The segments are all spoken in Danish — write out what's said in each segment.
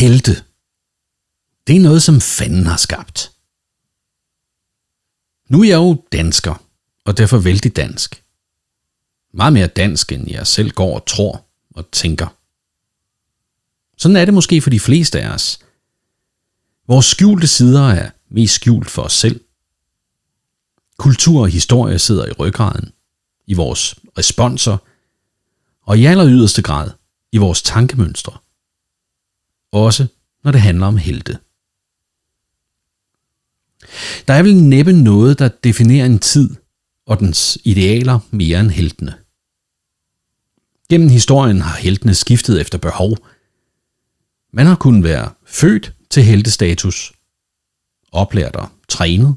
Helte. Det er noget, som fanden har skabt. Nu er jeg jo dansker, og derfor vældig dansk. Meget mere dansk, end jeg selv går og tror og tænker. Sådan er det måske for de fleste af os. Vores skjulte sider er mest skjult for os selv. Kultur og historie sidder i ryggraden, i vores responser, og i aller yderste grad i vores tankemønstre. Også når det handler om helte. Der er vel næppe noget, der definerer en tid og dens idealer mere end heltene. Gennem historien har heltene skiftet efter behov. Man har kunnet være født til heltestatus, oplært og trænet,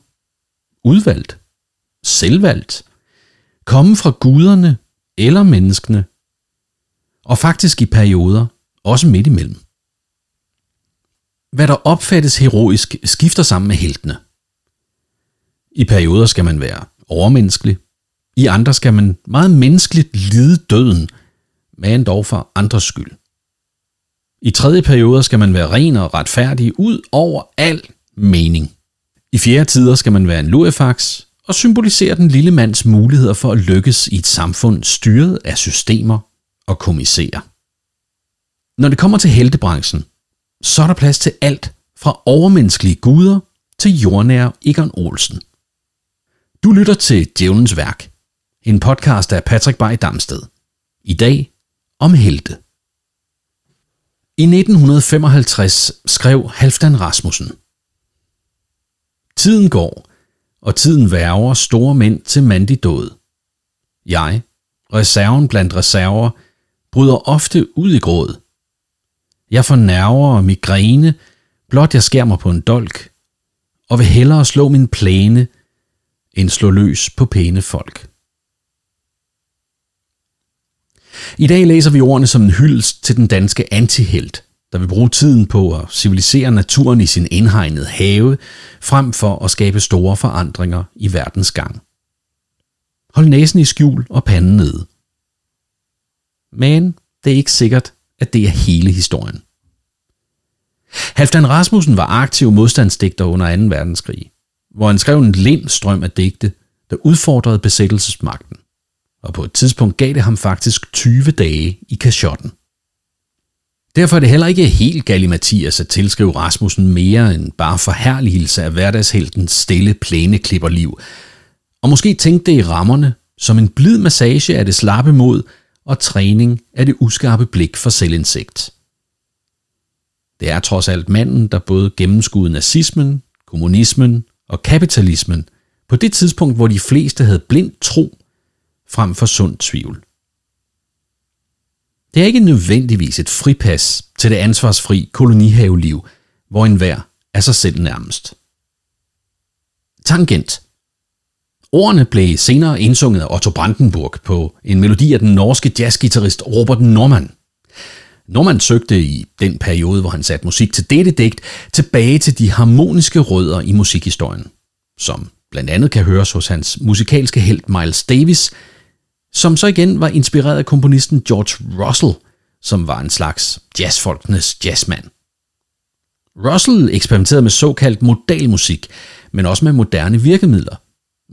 udvalgt, selvvalgt, komme fra guderne eller menneskene, og faktisk i perioder også midt imellem. Hvad der opfattes heroisk, skifter sammen med heltene. I perioder skal man være overmenneskelig, i andre skal man meget menneskeligt lide døden, men dog for andres skyld. I tredje perioder skal man være ren og retfærdig ud over al mening. I fjerde tider skal man være en lurifax og symbolisere den lille mands muligheder for at lykkes i et samfund styret af systemer og kommissærer. Når det kommer til heltebranchen, så er der plads til alt fra overmenneskelige guder til jordnære Egon Olsen. Du lytter til Djævnens Værk, en podcast af Patrick Bay Damsted. I dag om helte. I 1955 skrev Halfdan Rasmussen. Tiden går, og tiden værger store mænd til mandig død. Jeg, reserven blandt reserver, bryder ofte ud i gråd. Jeg får nerver og migræne, blot jeg skærer mig på en dolk, og vil hellere slå min plæne, end slå løs på pæne folk. I dag læser vi ordene som en hyldest til den danske antihelt, der vil bruge tiden på at civilisere naturen i sin indhegnede have, frem for at skabe store forandringer i verdens gang. Hold næsen i skjul og panden nede. Men det er ikke sikkert, at det er hele historien. Halfdan Rasmussen var aktiv modstandsdigter under 2. verdenskrig, hvor han skrev en lind strøm af digte, der udfordrede besættelsesmagten. Og på et tidspunkt gav det ham faktisk 20 dage i kashotten. Derfor er det heller ikke helt gal Mathias at tilskrive Rasmussen mere end bare forherligelse af hverdagsheltens stille plæneklipperliv. Og måske tænkte det i rammerne som en blid massage af det slappe mod og træning af det uskarpe blik for selvindsigt. Det er trods alt manden, der både gennemskuede nazismen, kommunismen og kapitalismen på det tidspunkt, hvor de fleste havde blind tro frem for sund tvivl. Det er ikke nødvendigvis et fripas til det ansvarsfri kolonihaveliv, hvor enhver er sig selv nærmest. Tangent. Ordene blev senere indsunget af Otto Brandenburg på en melodi af den norske jazzgitarrist Robert Norman. Norman søgte i den periode, hvor han satte musik til dette digt, tilbage til de harmoniske rødder i musikhistorien, som blandt andet kan høres hos hans musikalske held Miles Davis – som så igen var inspireret af komponisten George Russell, som var en slags jazzfolkenes jazzmand. Russell eksperimenterede med såkaldt modalmusik, men også med moderne virkemidler.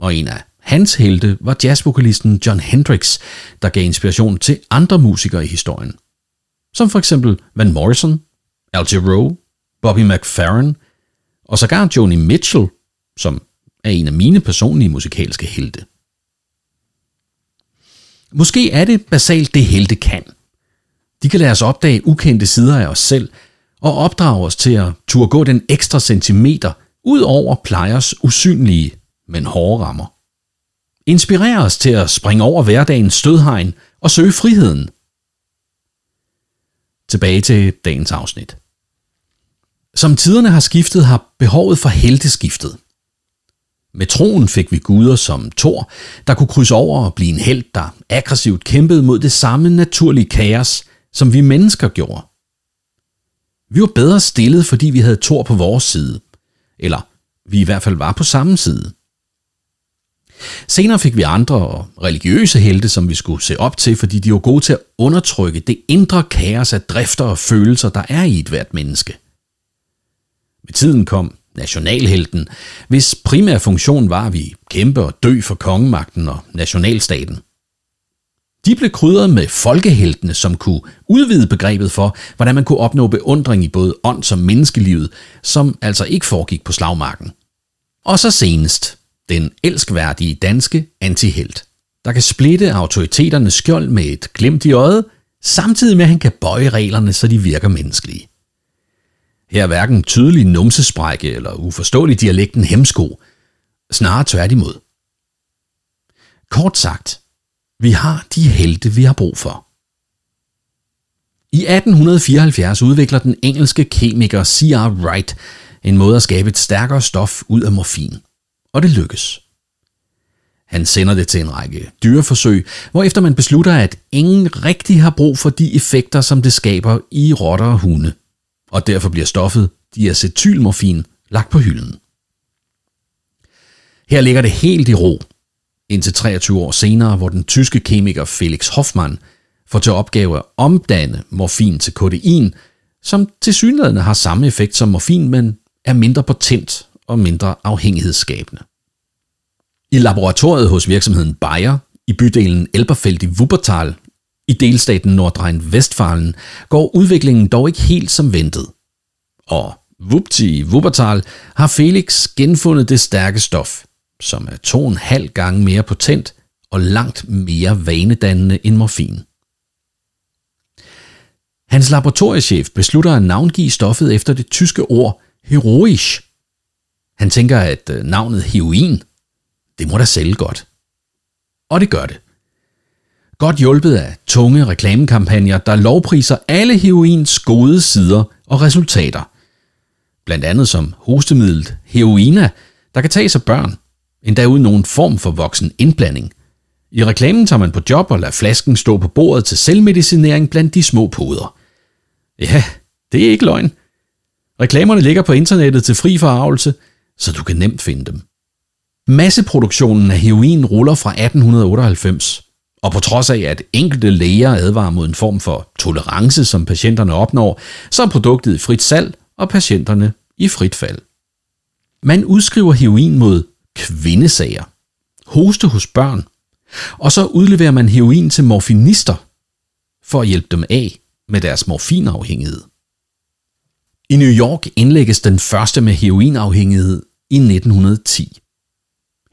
Og en af hans helte var jazzvokalisten John Hendrix, der gav inspiration til andre musikere i historien. Som for eksempel Van Morrison, Al Jarreau, Bobby McFerrin og sågar Joni Mitchell, som er en af mine personlige musikalske helte. Måske er det basalt det helte kan. De kan lade os opdage ukendte sider af os selv og opdrage os til at turde gå den ekstra centimeter ud over plejers usynlige, men hårde rammer. Inspirer os til at springe over hverdagens stødhegn og søge friheden. Tilbage til dagens afsnit. Som tiderne har skiftet, har behovet for helte skiftet. Med troen fik vi guder som Thor, der kunne krydse over og blive en held, der aggressivt kæmpede mod det samme naturlige kaos, som vi mennesker gjorde. Vi var bedre stillet, fordi vi havde Thor på vores side. Eller vi i hvert fald var på samme side. Senere fik vi andre og religiøse helte, som vi skulle se op til, fordi de var gode til at undertrykke det indre kaos af drifter og følelser, der er i et hvert menneske. Med tiden kom nationalhelten, hvis primære funktion var, at vi kæmpe og dø for kongemagten og nationalstaten. De blev krydret med folkeheltene, som kunne udvide begrebet for, hvordan man kunne opnå beundring i både ånd som menneskelivet, som altså ikke foregik på slagmarken. Og så senest, den elskværdige danske antihelt, der kan splitte autoriteternes skjold med et glimt i øjet, samtidig med at han kan bøje reglerne, så de virker menneskelige. Her er hverken tydelig numsesprække eller uforståelig dialekten hemsko, snarere tværtimod. Kort sagt, vi har de helte, vi har brug for. I 1874 udvikler den engelske kemiker C.R. Wright en måde at skabe et stærkere stof ud af morfin. Og det lykkes. Han sender det til en række dyreforsøg, efter man beslutter, at ingen rigtig har brug for de effekter, som det skaber i rotter og hunde. Og derfor bliver stoffet diacetylmorfin lagt på hylden. Her ligger det helt i ro, indtil 23 år senere, hvor den tyske kemiker Felix Hoffmann får til opgave at omdanne morfin til kodein, som til har samme effekt som morfin, men er mindre potent og mindre afhængighedsskabende. I laboratoriet hos virksomheden Bayer i bydelen Elberfeld i Wuppertal i delstaten Nordrhein-Westfalen går udviklingen dog ikke helt som ventet. Og vupti i Wuppertal har Felix genfundet det stærke stof, som er to en halv gange mere potent og langt mere vanedannende end morfin. Hans laboratoriechef beslutter at navngive stoffet efter det tyske ord heroisch. Han tænker, at øh, navnet heroin, det må da sælge godt. Og det gør det. Godt hjulpet af tunge reklamekampagner, der lovpriser alle heroins gode sider og resultater. Blandt andet som hostemiddel heroina, der kan tages af børn, endda uden nogen form for voksen indblanding. I reklamen tager man på job og lader flasken stå på bordet til selvmedicinering blandt de små poder. Ja, det er ikke løgn. Reklamerne ligger på internettet til fri forarvelse, så du kan nemt finde dem. Masseproduktionen af heroin ruller fra 1898, og på trods af, at enkelte læger advarer mod en form for tolerance, som patienterne opnår, så er produktet i frit salg og patienterne i frit fald. Man udskriver heroin mod kvindesager, hoste hos børn, og så udleverer man heroin til morfinister for at hjælpe dem af med deres morfinafhængighed. I New York indlægges den første med heroinafhængighed i 1910.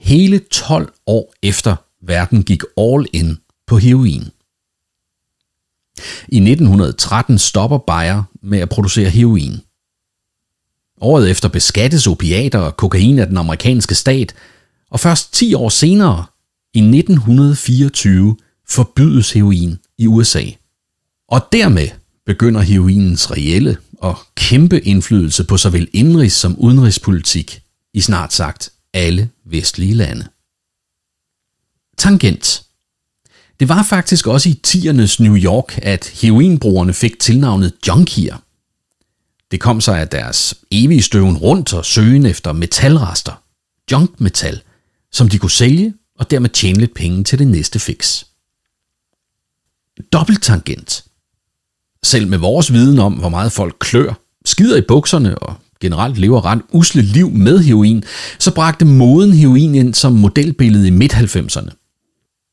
Hele 12 år efter verden gik all in på heroin. I 1913 stopper Bayer med at producere heroin. Året efter beskattes opiater og kokain af den amerikanske stat, og først 10 år senere, i 1924, forbydes heroin i USA. Og dermed begynder heroinens reelle og kæmpe indflydelse på såvel indrigs- som udenrigspolitik i snart sagt alle vestlige lande. Tangent. Det var faktisk også i tiernes New York, at heroinbrugerne fik tilnavnet junkier. Det kom sig af deres evige støven rundt og søgen efter metalrester, junkmetal, som de kunne sælge og dermed tjene lidt penge til det næste fix. Dobbelttangent. Selv med vores viden om, hvor meget folk klør, skider i bukserne og generelt lever ret usle liv med heroin, så bragte moden heroin ind som modelbillede i midt-90'erne.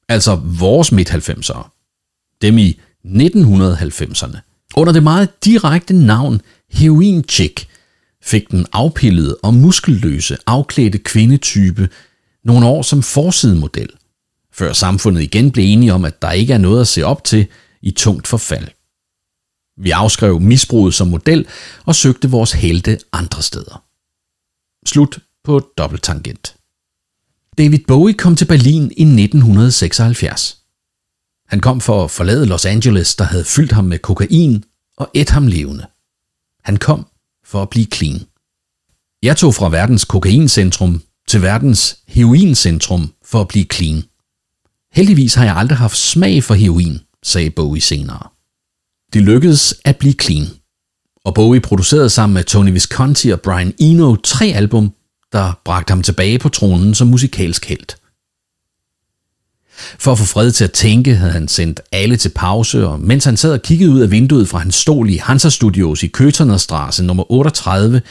Altså vores midt-90'ere. Dem i 1990'erne. Under det meget direkte navn Heroin Chick fik den afpillede og muskelløse afklædte kvindetype nogle år som forsidemodel, før samfundet igen blev enige om, at der ikke er noget at se op til i tungt forfald. Vi afskrev misbruget som model og søgte vores helte andre steder. Slut på dobbelttangent. David Bowie kom til Berlin i 1976. Han kom for at forlade Los Angeles, der havde fyldt ham med kokain og et ham levende. Han kom for at blive clean. Jeg tog fra verdens kokaincentrum til verdens heroincentrum for at blive clean. Heldigvis har jeg aldrig haft smag for heroin, sagde Bowie senere. Det lykkedes at blive clean, og Bowie producerede sammen med Tony Visconti og Brian Eno tre album, der bragte ham tilbage på tronen som musikalsk held. For at få fred til at tænke, havde han sendt alle til pause, og mens han sad og kiggede ud af vinduet fra hans stol i Hansa Studios i Køternerstrasse nummer 38,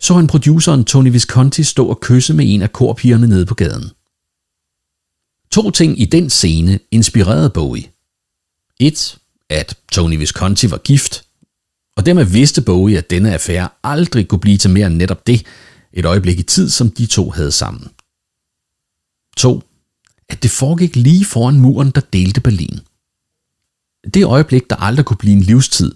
så han produceren Tony Visconti stå og kysse med en af korpigerne nede på gaden. To ting i den scene inspirerede Bowie. Et, at Tony Visconti var gift, og dermed vidste Bowie, at denne affære aldrig kunne blive til mere end netop det, et øjeblik i tid, som de to havde sammen. 2. At det foregik lige foran muren, der delte Berlin. Det øjeblik, der aldrig kunne blive en livstid,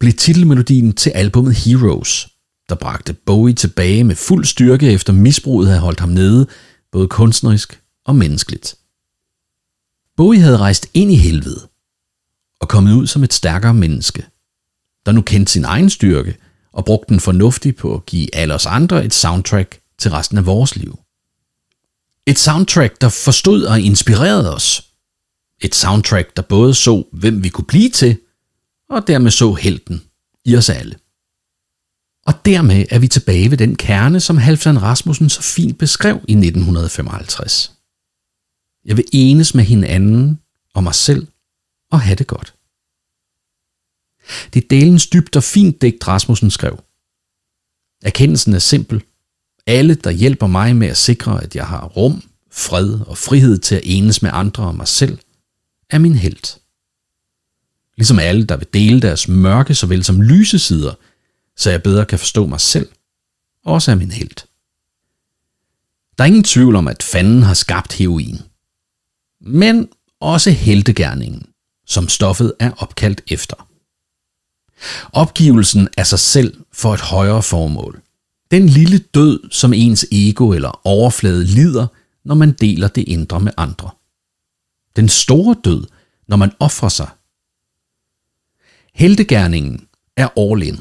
blev titelmelodien til albumet Heroes, der bragte Bowie tilbage med fuld styrke efter misbruget havde holdt ham nede, både kunstnerisk og menneskeligt. Bowie havde rejst ind i helvede og kommet ud som et stærkere menneske, der nu kendte sin egen styrke og brugte den fornuftigt på at give alle os andre et soundtrack til resten af vores liv. Et soundtrack, der forstod og inspirerede os. Et soundtrack, der både så, hvem vi kunne blive til, og dermed så helten i os alle. Og dermed er vi tilbage ved den kerne, som Halfdan Rasmussen så fint beskrev i 1955. Jeg vil enes med hinanden og mig selv og have det godt. Det er delens dybt og fint digt, Rasmussen skrev. Erkendelsen er simpel. Alle, der hjælper mig med at sikre, at jeg har rum, fred og frihed til at enes med andre og mig selv, er min held. Ligesom alle, der vil dele deres mørke såvel som lyse sider, så jeg bedre kan forstå mig selv, også er min held. Der er ingen tvivl om, at fanden har skabt heroin. Men også heltegærningen, som stoffet er opkaldt efter. Opgivelsen af sig selv for et højere formål. Den lille død, som ens ego eller overflade lider, når man deler det indre med andre. Den store død, når man offrer sig. Heltegærningen er all in.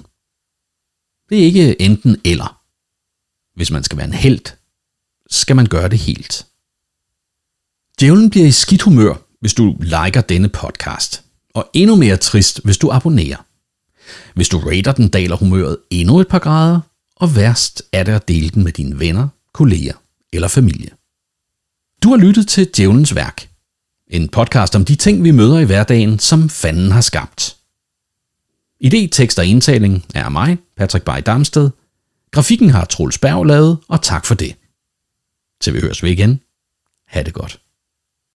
Det er ikke enten eller. Hvis man skal være en held, skal man gøre det helt. Djævlen bliver i skidt humør, hvis du liker denne podcast, og endnu mere trist, hvis du abonnerer. Hvis du rater den, daler humøret endnu et par grader, og værst er det at dele den med dine venner, kolleger eller familie. Du har lyttet til Djævelens Værk, en podcast om de ting, vi møder i hverdagen, som fanden har skabt. Idé, tekst og indtaling er mig, Patrick Bay Damsted. Grafikken har Troels Berg lavet, og tak for det. Til vi høres ved igen. Ha' det godt.